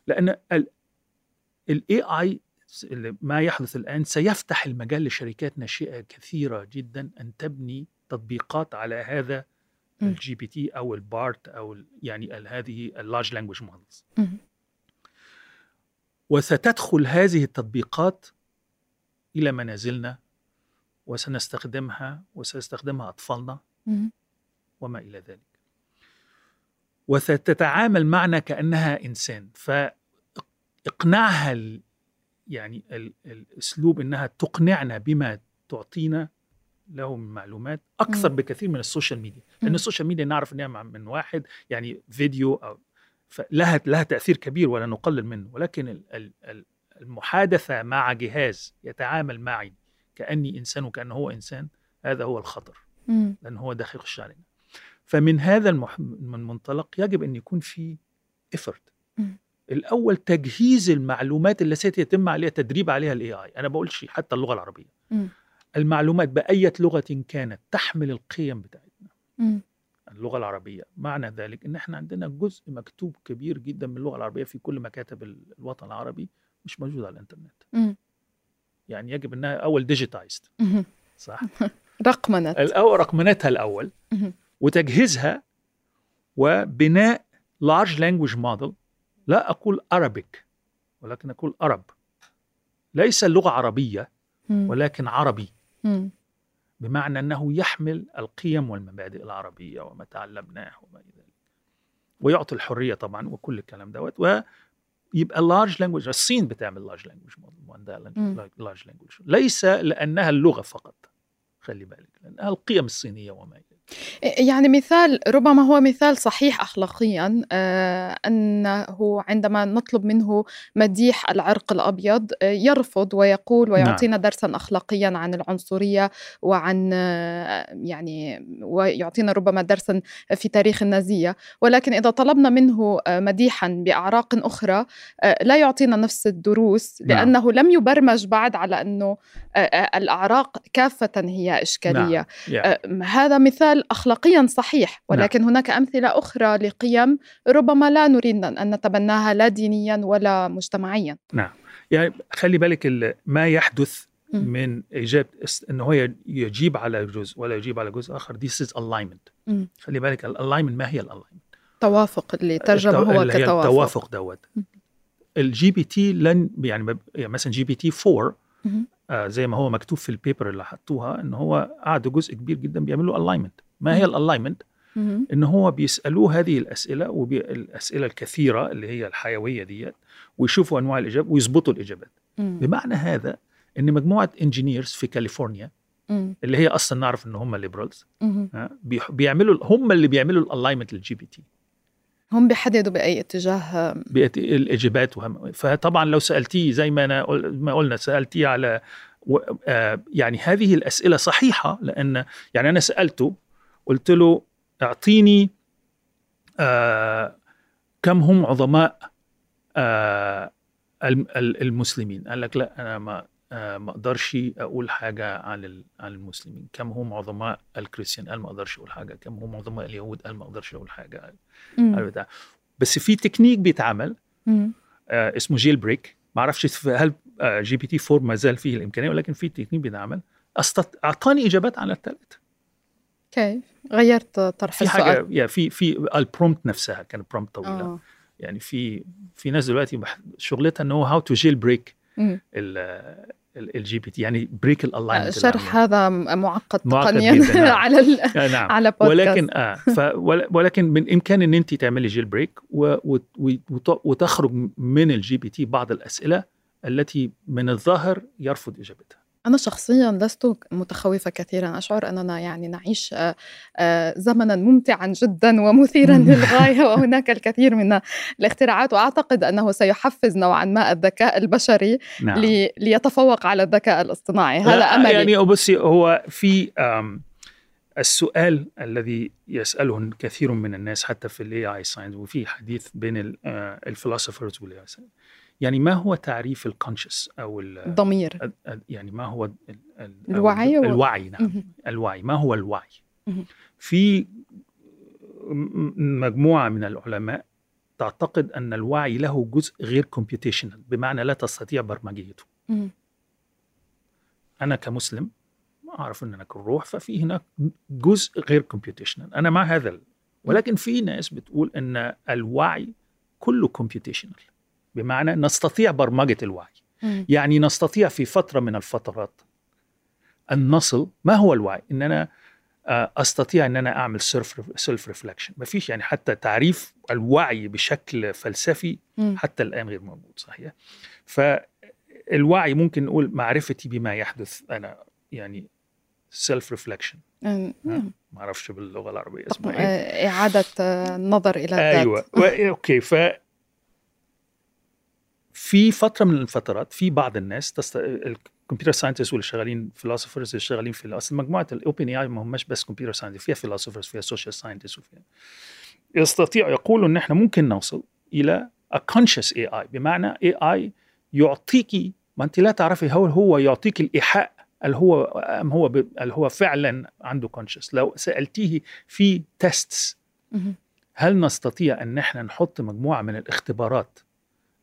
لأن ال AI ما يحدث الآن سيفتح المجال لشركات ناشئة كثيرة جدا أن تبني تطبيقات على هذا ال GPT أو ال Bard أو يعني هذه ال large language models وستدخل هذه التطبيقات إلى منازلنا وسنستخدمها وسيستخدمها أطفالنا. وما إلى ذلك. وستتعامل معنا كأنها إنسان. فاقنعها يعني الأسلوب إنها تقنعنا بما تعطينا له من معلومات أكثر م. بكثير من ال social media. لأن ال social media نعرف إنها من واحد يعني فيديو أو لها لها تأثير كبير ولا نقلل منه. ولكن المحادثة مع جهاز يتعامل معي كأني إنسان وكأنه هو إنسان هذا هو الخطر. لأن هو يخش علينا فمن هذا المنطلق يجب أن يكون في افرت الأول تجهيز المعلومات اللي سيتم عليها تدريب عليها الاي اي أنا بقولش حتى اللغة العربية. م. المعلومات باية لغة كانت تحمل القيم بتاعتنا. م. اللغة العربية. معنى ذلك إن إحنا عندنا جزء مكتوب كبير جدا من اللغة العربية في كل مكاتب الوطن العربي مش موجود على الإنترنت. م. يعني يجب إنها أول ديجيتايزد صح؟ رقمنت. الأول رقمنتها الأول. وتجهيزها وبناء large language model. لا أقول Arabic ولكن أقول أرب ليس اللغة عربية ولكن عربي. بمعنى أنه يحمل القيم والمبادئ العربية وما تعلمناه وما إلى ذلك. ويعطي الحرية طبعا وكل الكلام دوت. ويبقى large language الصين بتعمل large language model large language. ليس لأنها اللغة فقط خلي بالك لأنها القيم الصينية وما يعني مثال ربما هو مثال صحيح أخلاقيا آه، أنه عندما نطلب منه مديح العرق الأبيض آه، يرفض ويقول نعم. ويعطينا درسا أخلاقيا عن العنصرية وعن آه، يعني ويعطينا ربما درسا في تاريخ النازية ولكن إذا طلبنا منه مديحا بأعراق أخرى لا يعطينا نفس الدروس نعم. لأنه لم يبرمج بعد على أنه الأعراق كافة هي إشكالية Yeah. هذا مثال اخلاقيا صحيح ولكن نعم. هناك أمثلة أخرى لقيم ربما لا نريد ان نتبناها لا دينيا ولا مجتمعيا. نعم. يعني خلي بالك ال- ما يحدث من اجابه انه هو يجيب على جزء ولا يجيب على جزء آخر. This is alignment. خلي بالك ال alignment ما هي ال alignment توافق اللي ترجمه هو اللي هي كتوافق. التوافق دوت. ال GPT لن يعني, يعني مثلا GPT 4 مهم. آه زي ما هو مكتوب في ال paper اللي حطوها إن هو قعدوا جزء كبير جدا بيعملوا alignment ما هي. ال alignment. إن هو بيسألوه هذه الأسئلة والاسئله الكثيرة اللي هي الحيوية ديت ويشوفوا أنواع الإجابة ويظبطوا الإجابات. بمعنى هذا إن مجموعة engineers في كاليفورنيا. اللي هي أصلا نعرف إن هم liberals. بيعملوا هم اللي بيعملوا ال alignment لل GPT هم بيحددوا بأي اتجاه الإجابات وهم فطبعا لو سألتيه زي ما أنا ما قلنا سألتيه على و- آه، يعني هذه الأسئلة صحيحة لأن يعني أنا سألته قلت له اعطيني آه، كم هم عظماء آه، الم- ال- المسلمين. قال لك لا أنا ما آه، ما أقدرش أقول حاجة عن عن المسلمين. كم هم عظماء الكريستيان؟ قال ما أقدرش أقول حاجة. كم هم عظماء اليهود؟ قال ما أقدرش أقول حاجة. بتاع. بس في تكنيك بيتعمل. آه اسمه jailbreak. ما أعرفش هل آه GPT 4 ما زال فيه الإمكانية ولكن في تكنيك بيتعمل. أعطاني إجابات على الثلاثه كيف؟ غيرت طرح في السؤال حاجة يا في في ال prompt نفسها كانت prompt طويلة آه. يعني في في ناس دلوقتي شغلتها انه how to jailbreak. ال GPT يعني break ال alignment شرح هذا معقد معقد تقنيا نعم. على ال... نعم على بودكاست ولكن آه ف ول- ولكن من امكان إن انت تعملي jailbreak و و وت- وتخرج من ال GPT بعض الأسئلة التي من الظاهر يرفض إجابتها أنا شخصيا لست متخوفة كثيرا. أشعر أننا يعني نعيش آه، آه، زمنا ممتعا جدا ومثيرا للغاية وهناك الكثير من الاختراعات. وأعتقد أنه سيحفز نوعا ما الذكاء البشري نعم. لي- ليتفوق على الذكاء الاصطناعي. هذا أملي. يعني بصي هو في السؤال الذي يسأله الكثير من الناس حتى في ال AI science وفي حديث بين ال philosophers وال AI يعني ما هو تعريف ال conscious أو ال- ضمير. ال- يعني ما هو ال- ال- أو الوعي و- الوعي نعم. مهم. الوعي. ما هو الوعي؟ مهم. في مجموعة من العلماء تعتقد أن الوعي له جزء غير computational بمعنى لا تستطيع برمجيته. مم. أنا كمسلم أعرف أن هناك الروح ففي هناك جزء غير computational أنا مع هذا ولكن في ناس بتقول أن الوعي كله computational بمعنى نستطيع برمجة الوعي. يعني نستطيع في فترة من الفترات أن نصل ما هو الوعي؟ إن أنا آه، أستطيع إن أنا أعمل self self reflection ما فيش يعني حتى تعريف الوعي بشكل فلسفي. حتى الآن غير موجود صحيح؟ فالوعي ممكن نقول معرفتي بما يحدث أنا يعني self reflection. ما أعرفش باللغة العربية اسمها إيه. آه، إعادة آه، النظر إلى الذات. أيوه. okay. ف في فترة من الفترات في بعض الناس تست... ال computer scientist واللي شغالين philosophers اللي شغالين في أصل مجموعة ال OpenAI ما هماش بس computer scientist فيها philosophers فيها social scientist وفيها يستطيع يقولوا إن إحنا ممكن نوصل إلى a conscious AI بمعنى AI يعطيكي ما أنت لا تعرفي هو هو يعطيك الإيحاء اللي هو أم هو ب... اللي هو فعلا عنده conscious لو سألتيه في tests. هل نستطيع إن إحنا نحط مجموعة من الاختبارات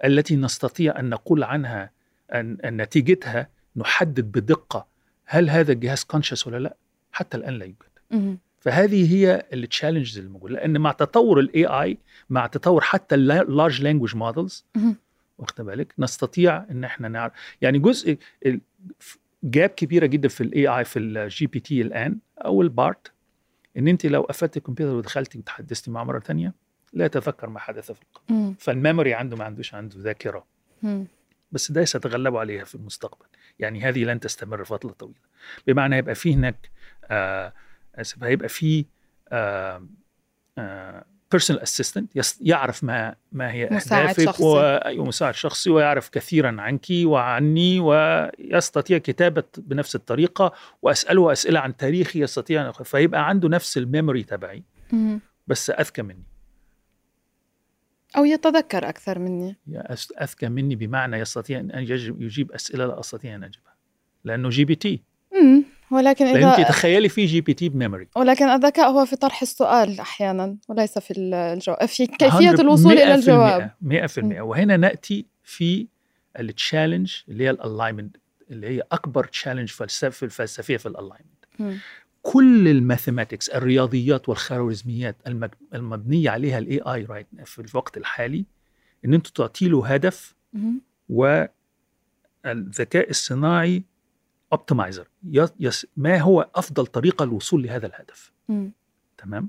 التي نستطيع أن نقول عنها أن نتيجتها نحدد بدقة هل هذا الجهاز conscious ولا لا؟ حتى الآن لا يوجد. فهذه هي ال challenges الموجوده لأن مع تطور ال AI مع تطور حتى ال large language models. واخد بالك نستطيع إن إحنا نعرف يعني جزء gap كبيرة جدا في ال AI في ال GPT الآن أو ال Bard إن أنت لو قفلت الكمبيوتر ودخلتي وتحدثتي معه مرة ثانية لا يتذكر ما حدث في القبل مم. فال memory عنده ما عندوش عنده ذاكرة مم. بس ده سيتغلبوا عليها في المستقبل يعني هذه لن تستمر فترة طويلة بمعنى يبقى في هناك آه اسف هيبقى في personal assistant يعرف ما ما هي مساعد أهدافك شخصي. ومساعد شخصي ويعرف كثيرا عنك وعني ويستطيع كتابة بنفس الطريقة وأسأله أسئلة عن تاريخي يستطيع فيبقى عنده نفس ال memory تبعي. بس أذكى مني أو يتذكر أكثر مني. أذكى مني بمعنى يستطيع يجب- يجيب أسئلة لا أستطيع أن أجيبها. لأنه GPT مم. ولكن إذا تخيلي في GPT ب memory. ولكن الذكاء هو في طرح السؤال أحيانا وليس في الجواب في كيفية الوصول إلى الجواب. 100% وهنا نأتي في ال challenge اللي هي ال alignment اللي هي أكبر challenge فلسفه الفلسفية في ال alignment. كل ال mathematics الرياضيات والخوارزميات المبنية عليها ال AI right في الوقت الحالي إن أنتوا تعطي له هدف. والذكاء الصناعي optimizer ما هو أفضل طريقة للوصول لهذا الهدف. تمام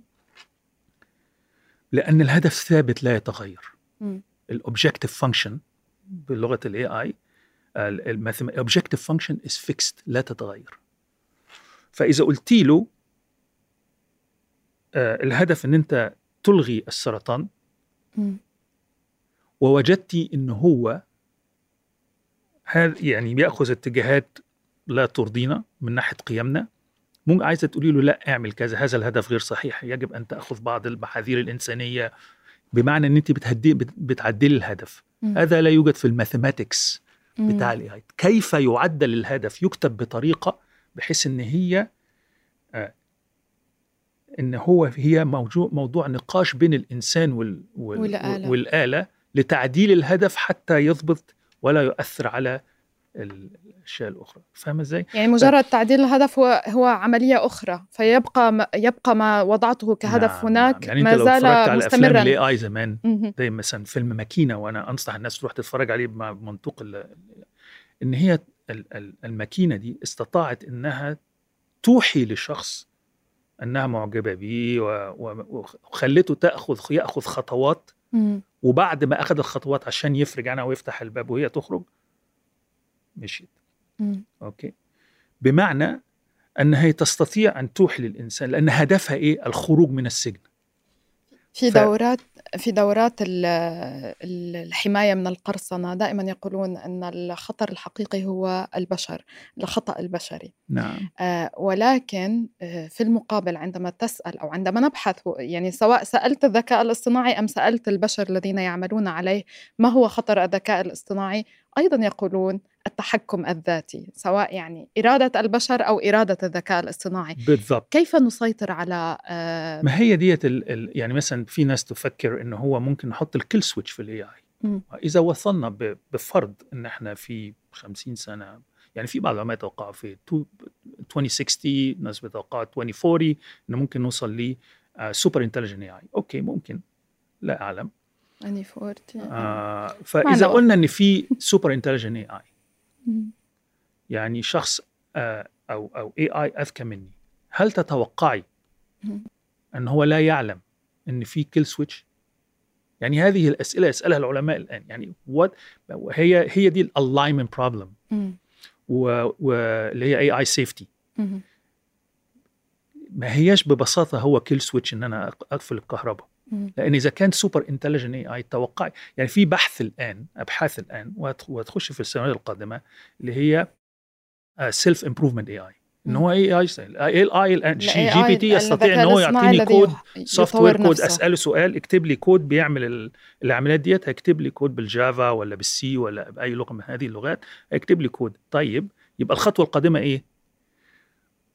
لأن الهدف ثابت لا يتغير. ال objective function بلغة ال AI ال objective function is fixed لا تتغير فإذا قلت له آه، الهدف إن أنت تلغي السرطان مم. ووجدتي إن هو هذا يعني بيأخذ اتجاهات لا ترضينا من ناحية قيمنا ممكن عايزة تقولي له لا اعمل كذا هذا الهدف غير صحيح يجب أن تأخذ بعض المحاذير الإنسانية بمعنى إن أنت بتهدي بت- بتعدلي الهدف مم. هذا لا يوجد في ال mathematics. بتاع ال AI كيف يعدل الهدف يكتب بطريقة بحيث إن هي آه، إن هو هي موضوع موضوع نقاش بين الإنسان وال وال والآلة. والآلة لتعديل الهدف حتى يضبط ولا يؤثر على الأشياء الأخرى فاهم إزاي يعني مجرد تعديل الهدف هو هو عملية أخرى فيبقى ما يبقى ما وضعته كهدف نعم، هناك نعم. يعني ما زال على أفلام مستمرا الاي اي زمان. زي مثلا فيلم ماكينة وأنا أنصح الناس تروح تتفرج عليه بمنطوق ال- إن هي الماكينة دي استطاعت إنها توحي لشخص إنها معجبة و- وخلته تأخذ يأخذ خطوات. وبعد ما أخذ الخطوات عشان يفرج عنها ويفتح الباب وهي تخرج مشيت. أوكي بمعنى انها تستطيع أن توحي للإنسان لأن هدفها إيه الخروج من السجن في ف- دورات في دورات ال- ال- الحماية من القرصنة دائما يقولون أن الخطر الحقيقي هو البشر الخطأ البشري. نعم. آه، ولكن آه، في المقابل عندما تسأل أو عندما نبحث يعني سواء سألت الذكاء الاصطناعي أم سألت البشر الذين يعملون عليه ما هو خطر الذكاء الاصطناعي أيضا يقولون التحكم الذاتي سواء يعني إرادة البشر أو إرادة الذكاء الاصطناعي بالضبط كيف نسيطر على آه، ما هي ديت ال ال يعني مثلا في ناس تفكر إنه هو ممكن نحط ال kill switch في الاي اي. إذا وصلنا بفرض إن إحنا في 50 سنة يعني في بعض العلماء توقعوا في تو- 2060 ناس بتوقعوا 2040 إنه ممكن نوصل ل super intelligent AI okay ممكن لا أعلم 2040 آه معنى فإذا. قلنا إن في super intelligent AI. يعني شخص آه أو أو AI أذكى مني هل تتوقعي. أن هو لا يعلم إن في kill switch يعني هذه الأسئلة يسألها العلماء الآن يعني what هي هي دي ال alignment problem. واللي هي AI safety. ما هياش ببساطة هو kill switch إن أنا اقفل الكهرباء. لأن إذا كان super intelligent AI توقعي يعني في بحث الآن أبحاث الآن وهت- وهتخش في السنوات القادمة اللي هي self improvement AI إن. هو AI الآن ال AI GPT يستطيع إن هو يعطيني code software code. أسأله سؤال اكتب لي كود بيعمل ال- العمليات ديت هيكتب لي code بال Java ولا بال C ولا بأي لغة من هذه اللغات هيكتب لي كود طيب يبقى الخطوة القادمة إيه؟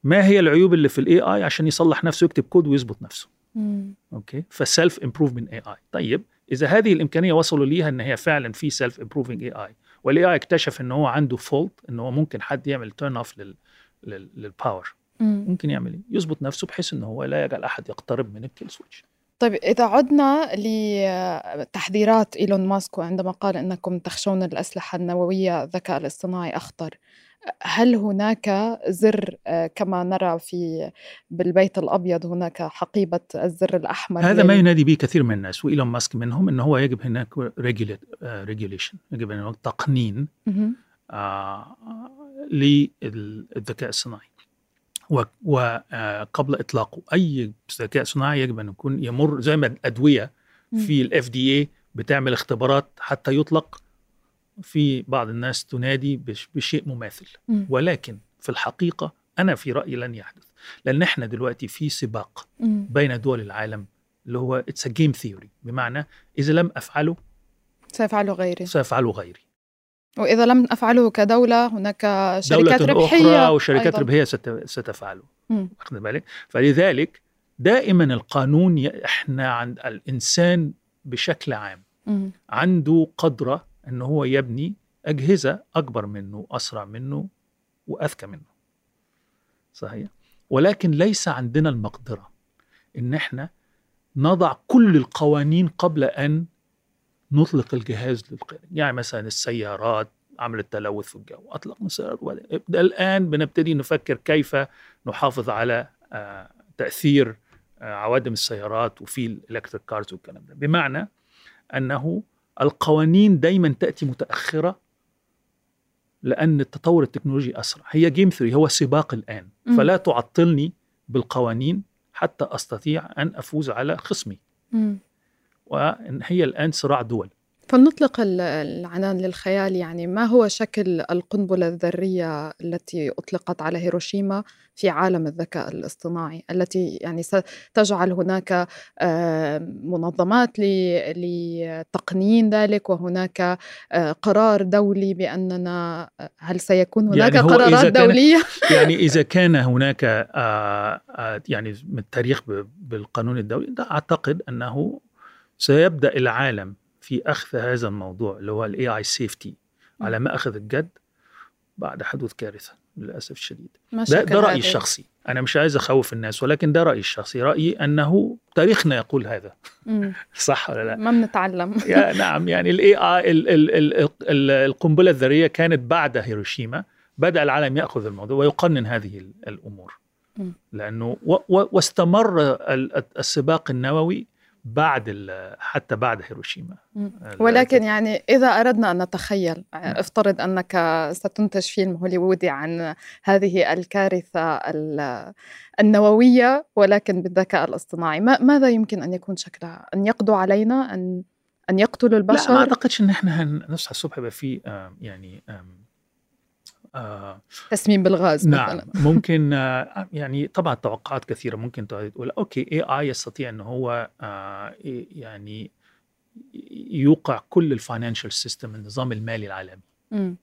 ما هي العيوب اللي في ال AI عشان يصلح نفسه يكتب كود ويظبط نفسه؟ مم. okay؟ ف self-improvement AI طيب إذا هذه الإمكانية وصلوا ليها إن هي فعلا في self-improving AI وال AI اكتشف إن هو عنده fault إن هو ممكن حد يعمل turn off لل لل- لل power مم. ممكن يعمل إيه؟ يظبط نفسه بحيث إن هو لا يجعل أحد يقترب من ال kill switch طيب إذا عدنا لتحذيرات إيلون ماسك عندما قال أنكم تخشون الأسلحة النووية الذكاء الاصطناعي أخطر. هل هناك زر آه، كما نرى في بالبيت الأبيض هناك حقيبة الزر الأحمر هذا ما ينادي به كثير من الناس وإيلون ماسك منهم إن هو يجب هناك regulation يجب ان هناك تقنين. آه، للذكاء الصناعي وقبل إطلاقه أي ذكاء صناعي يجب أن يكون يمر زي ما الأدوية في ال FDA بتعمل اختبارات حتى يطلق في بعض الناس تنادي بشيء مماثل. ولكن في الحقيقة أنا في رأيي لن يحدث. لأن إحنا دلوقتي في سباق بين دول العالم اللي هو it's game theory بمعنى إذا لم أفعله سيفعله غيري. سيفعله غيري. وإذا لم أفعله كدولة هناك شركات دولة ربحية أخرى وشركات أيضاً. ربحية ستفعله. واخد بالك؟ فلذلك دائما القانون. إحنا عند الإنسان بشكل عام. عنده قدرة إن هو يبني أجهزة أكبر منه أسرع منه وأذكى منه. صحيح؟ ولكن ليس عندنا المقدرة إن إحنا نضع كل القوانين قبل أن نطلق الجهاز للقيادة. يعني مثلا السيارات عملت تلوث في الجو أطلقنا السيارات الآن بنبتدي نفكر كيف نحافظ على آه، تأثير آه، عوادم السيارات وفي ال electric cars والكلام ده. بمعنى أنه القوانين دايما تأتي متأخرة لأن التطور التكنولوجي أسرع. هي game theory هو سباق الآن. فلا تعطلني بالقوانين حتى أستطيع أن أفوز على خصمي. وإن هي الآن صراع دول. فلنطلق العنان للخيال يعني ما هو شكل القنبلة الذرية التي أطلقت على هيروشيما في عالم الذكاء الاصطناعي التي يعني ستجعل هناك منظمات لتقنين ذلك وهناك قرار دولي بأننا هل سيكون هناك يعني قرارات إذا دولية؟ يعني إذا كان هناك يعني من التاريخ بالقانون الدولي أعتقد أنه سيبدأ العالم في أخذ هذا الموضوع اللي هو ال AI safety على ما أخذ الجد بعد حدوث كارثة للأسف الشديد. ده, ده رأيي الشخصي. أنا مش عايز أخوف الناس ولكن ده رأيي الشخصي. رأيي أنه تاريخنا يقول هذا. صح ولا لا؟ ما بنتعلم. يا نعم يعني الاي اي القنبلة الذرية كانت بعد هيروشيما بدأ العالم يأخذ الموضوع ويقنن هذه الأمور. لأنه واستمر السباق النووي بعد حتى بعد هيروشيما ولكن يعني إذا أردنا أن نتخيل افترض أنك ستنتج فيلم هوليوودي عن هذه الكارثة النووية ولكن بالذكاء الاصطناعي ماذا يمكن أن يكون شكلها؟ أن يقضوا علينا؟ أن أن يقتلوا البشر؟ لا ما أعتقدش أن إحنا نصحى الصبح يبقى في يعني تسميم بالغاز نعم مثلا. ممكن آه يعني طبعا توقعات كثيرة ممكن تقول okay AI يستطيع ان هو آه يعني يوقع كل ال financial system النظام المالي العالمي م.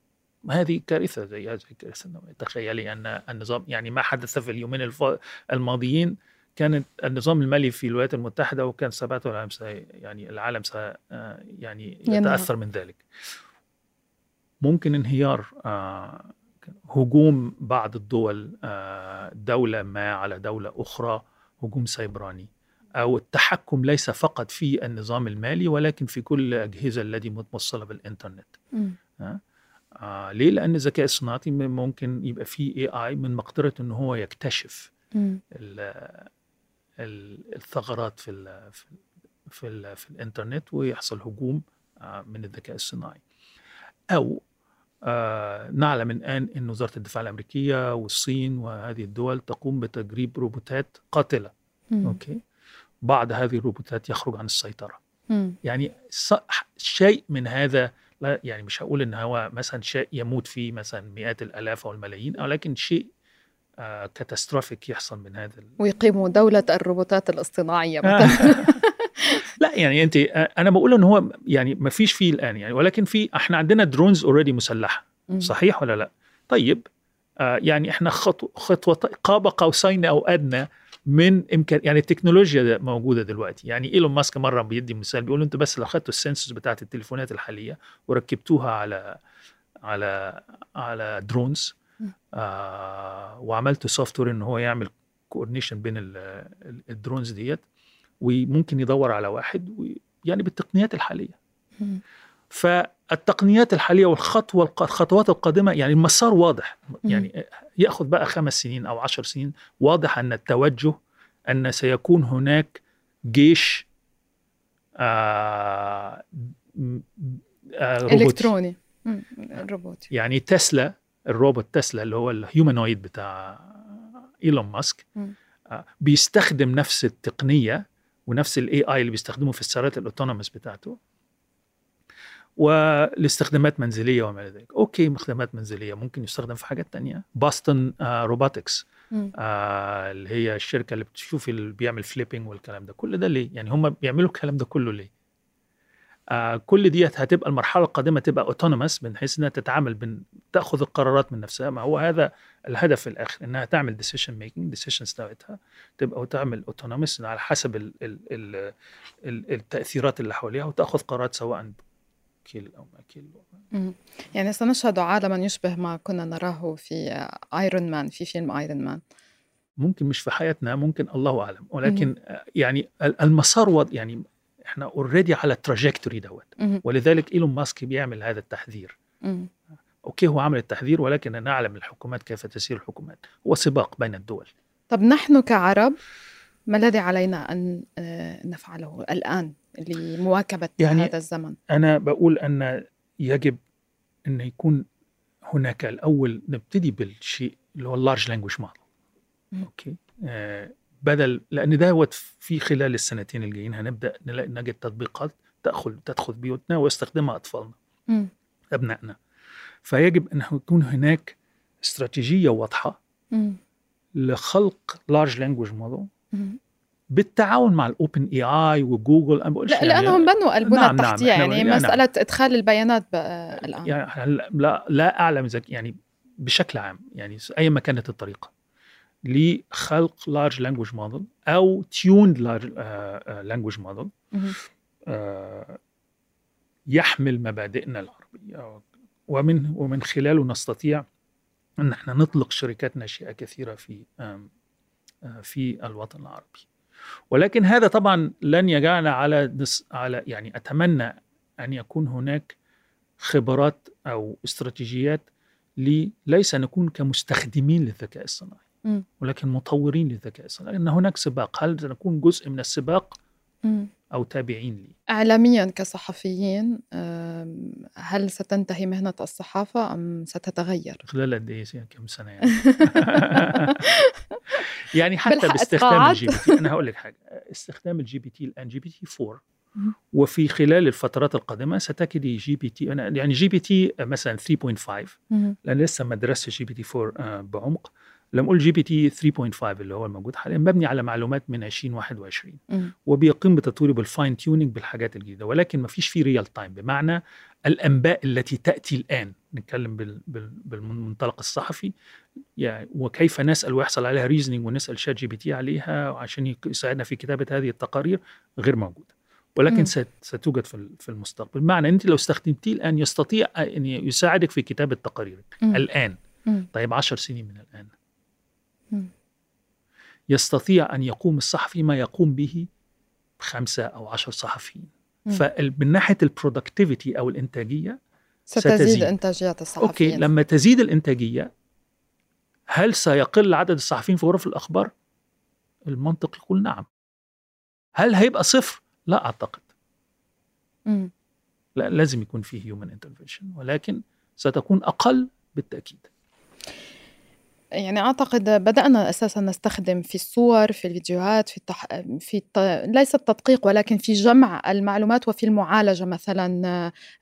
هذه كارثة زي هذه الكارثه تخيلي أن النظام يعني ما حدث في اليومين الماضيين كانت النظام المالي في الولايات المتحدة وكان ثبات العالم يعني العالم آه، يعني يتأثر من ذلك ممكن انهيار آه، هجوم بعض الدول آه، دولة ما على دولة أخرى هجوم سيبراني. أو التحكم ليس فقط في النظام المالي ولكن في كل الأجهزة التي متوصلة بالإنترنت. آه ليه؟ لأن الذكاء الصناعي ممكن يبقى فيه اي اي من مقدرته أنه هو يكتشف الثغرات في ال في ال في, ال في الإنترنت ويحصل هجوم آه من الذكاء الصناعي. أو آه نعلم الآن أن وزارة الدفاع الأمريكية والصين وهذه الدول تقوم بتجريب روبوتات قاتلة. okay بعض هذه الروبوتات يخرج عن السيطرة. يعني شيء من هذا لا يعني مش هقول إن هو مثلا شيء يموت فيه مثلا مئات الآلاف أو الملايين ولكن شيء آه catastrophic يحصل من هذا ويقيموا دولة الروبوتات الاصطناعية مثلا لا يعني انت أنا بقول إن هو يعني ما فيش فيه الآن يعني ولكن في إحنا عندنا drones already مسلحة صحيح ولا لا؟ طيب آه يعني إحنا خطوة خطوه قاب قوسين أو أدنى من إمكان يعني التكنولوجيا موجودة دلوقتي. يعني إيلون ماسك مرة بيدي مثال بيقول إنتوا بس لو اخذتوا ال sensors بتاعت التليفونات الحالية وركبتوها على على على drones آه وعملتوا software إن هو يعمل coordination بين ال drones ديت وممكن يدور على واحد يعني بالتقنيات الحالية. فالتقنيات الحالية والخطوة الخطوات القادمة يعني المسار واضح. يعني يأخذ بقى خمس سنين أو عشر سنين. واضح أن التوجه أن سيكون هناك جيش آه آه إلكتروني. روبوتي يعني تسلا الروبوت تسلا اللي هو ال humanoid بتاع إيلون ماسك آه، بيستخدم نفس التقنية ونفس ال AI اللي بيستخدمه في السيارات ال autonomous بتاعته والاستخدامات منزلية وما إلى ذلك. okay استخدامات منزلية ممكن يستخدم في حاجات تانية. بوسطن آه robotics آه اللي هي الشركة اللي بتشوف اللي بيعمل flipping والكلام ده. كل ده ليه؟ يعني هم بيعملوا الكلام ده كله ليه؟ آه كل ديت هتبقى المرحلة القادمة تبقى autonomous من حيث إنها تتعامل بن... تأخذ القرارات من نفسها. ما هو هذا الهدف في الآخر إنها تعمل decision making decisions بتاعتها تبقى وتعمل autonomous على حسب ال ال ال ال التأثيرات اللي حواليها وتأخذ قرارات سواء kill أو ما kill يعني سنشهد عالما يشبه ما كنا نراه في Iron Man في فيلم Iron Man ممكن مش في حياتنا ممكن الله أعلم. ولكن مم. يعني المسار يعني إحنا already على ال trajectory دوت. ولذلك إيلون ماسك بيعمل هذا التحذير. okay هو عمل التحذير ولكن نعلم الحكومات كيف تسير الحكومات. هو سباق بين الدول. طب نحن كعرب ما الذي علينا أن آه، نفعله الآن لمواكبة يعني هذا الزمن؟ أنا بقول أن يجب أن يكون هناك الأول نبتدي بالشيء اللي هو ال large language model okay؟ آه بدل لأن ده في خلال السنتين الجايين هنبدأ نلاقي نجد تطبيقات تأخذ تدخل بيوتنا ويستخدمها أطفالنا م. أبنائنا. فيجب أن يكون هناك استراتيجية واضحة م. لخلق large language model بالتعاون مع ال OpenAI و Google أنا لا يعني لأنهم بنوا البنى نعم التحتيه نعم يعني نعم مسألة إدخال البيانات الآن. يعني لا لا أعلم إذا يعني بشكل عام يعني أي ما كانت الطريقة. لخلق large language model أو tuned large language model يحمل مبادئنا العربية. ومن ومن خلاله نستطيع إن إحنا نطلق شركات ناشئة كثيرة في آه، في الوطن العربي. ولكن هذا طبعا لن يجعلنا على على يعني أتمنى أن يكون هناك خبرات أو استراتيجيات ليس نكون كمستخدمين للذكاء الصناعي. ولكن مطورين للذكاء الصناعي ان هناك سباق. هل سنكون جزء من السباق؟ أو تابعين لي؟ اعلاميا كصحفيين هل ستنتهي مهنة الصحافة أم ستتغير؟ خلال قد إيه؟ كم سنة يعني؟ يعني حتى باستخدام ال GPT. أنا هقول لك حاجة. استخدام ال GPT الآن GPT 4 وفي خلال الفترات القادمة ستجدي جي بي تي يعني جي بي تي مثلا 3.5 لأن لسه ما درستش GPT 4 بعمق. لما أقول GPT 3.5 اللي هو الموجود حاليا مبني على معلومات من 2021 وبيقوم بتطويره بال fine tuning بالحاجات الجديدة. ولكن ما فيش فيه real time بمعنى الأنباء التي تأتي الآن نتكلم بالمنطلق الصحفي يعني وكيف نسأل ويحصل عليها reasoning ونسأل ChatGPT عليها عشان يساعدنا في كتابة هذه التقارير غير موجودة. ولكن م. ستوجد في المستقبل. بمعنى أنت لو استخدمتيه الآن يستطيع أن يساعدك في كتابة تقاريرك. الآن. م. طيب 10 سنين من الآن. يستطيع أن يقوم الصحفي ما يقوم به خمسة أو عشر صحفيين. فمن ناحية ال productivity أو الإنتاجية ستزيد, ستزيد. إنتاجية الصحفيين. okay لما تزيد الإنتاجية هل سيقل عدد الصحفيين في غرف الأخبار؟ المنطق يقول نعم. هل هيبقى صفر؟ لا أعتقد. لا لازم يكون فيه human intervention ولكن ستكون أقل بالتأكيد. يعني أعتقد بدأنا أساسا نستخدم في الصور في الفيديوهات في التح... في الت... ليس التدقيق ولكن في جمع المعلومات وفي المعالجة مثلا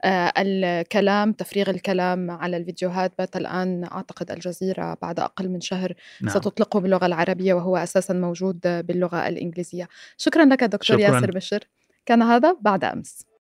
آه، الكلام تفريغ الكلام على الفيديوهات بات الآن أعتقد الجزيرة بعد أقل من شهر نعم. ستطلقه باللغة العربية وهو أساسا موجود باللغة الإنجليزية شكرا لك دكتور شكرا. ياسر بشر كان هذا بعد أمس